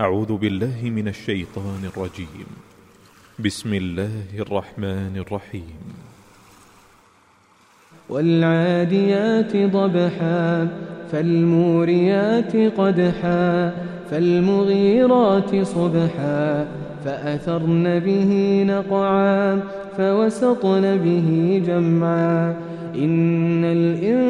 أعوذ بالله من الشيطان الرجيم. بسم الله الرحمن الرحيم. والعاديات ضبحا فالموريات قدحا فالمغيرات صبحا فأثرن به نقعا فوسطن به جمعا. إن الإنسان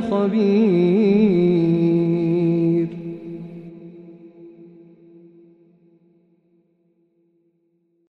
خبير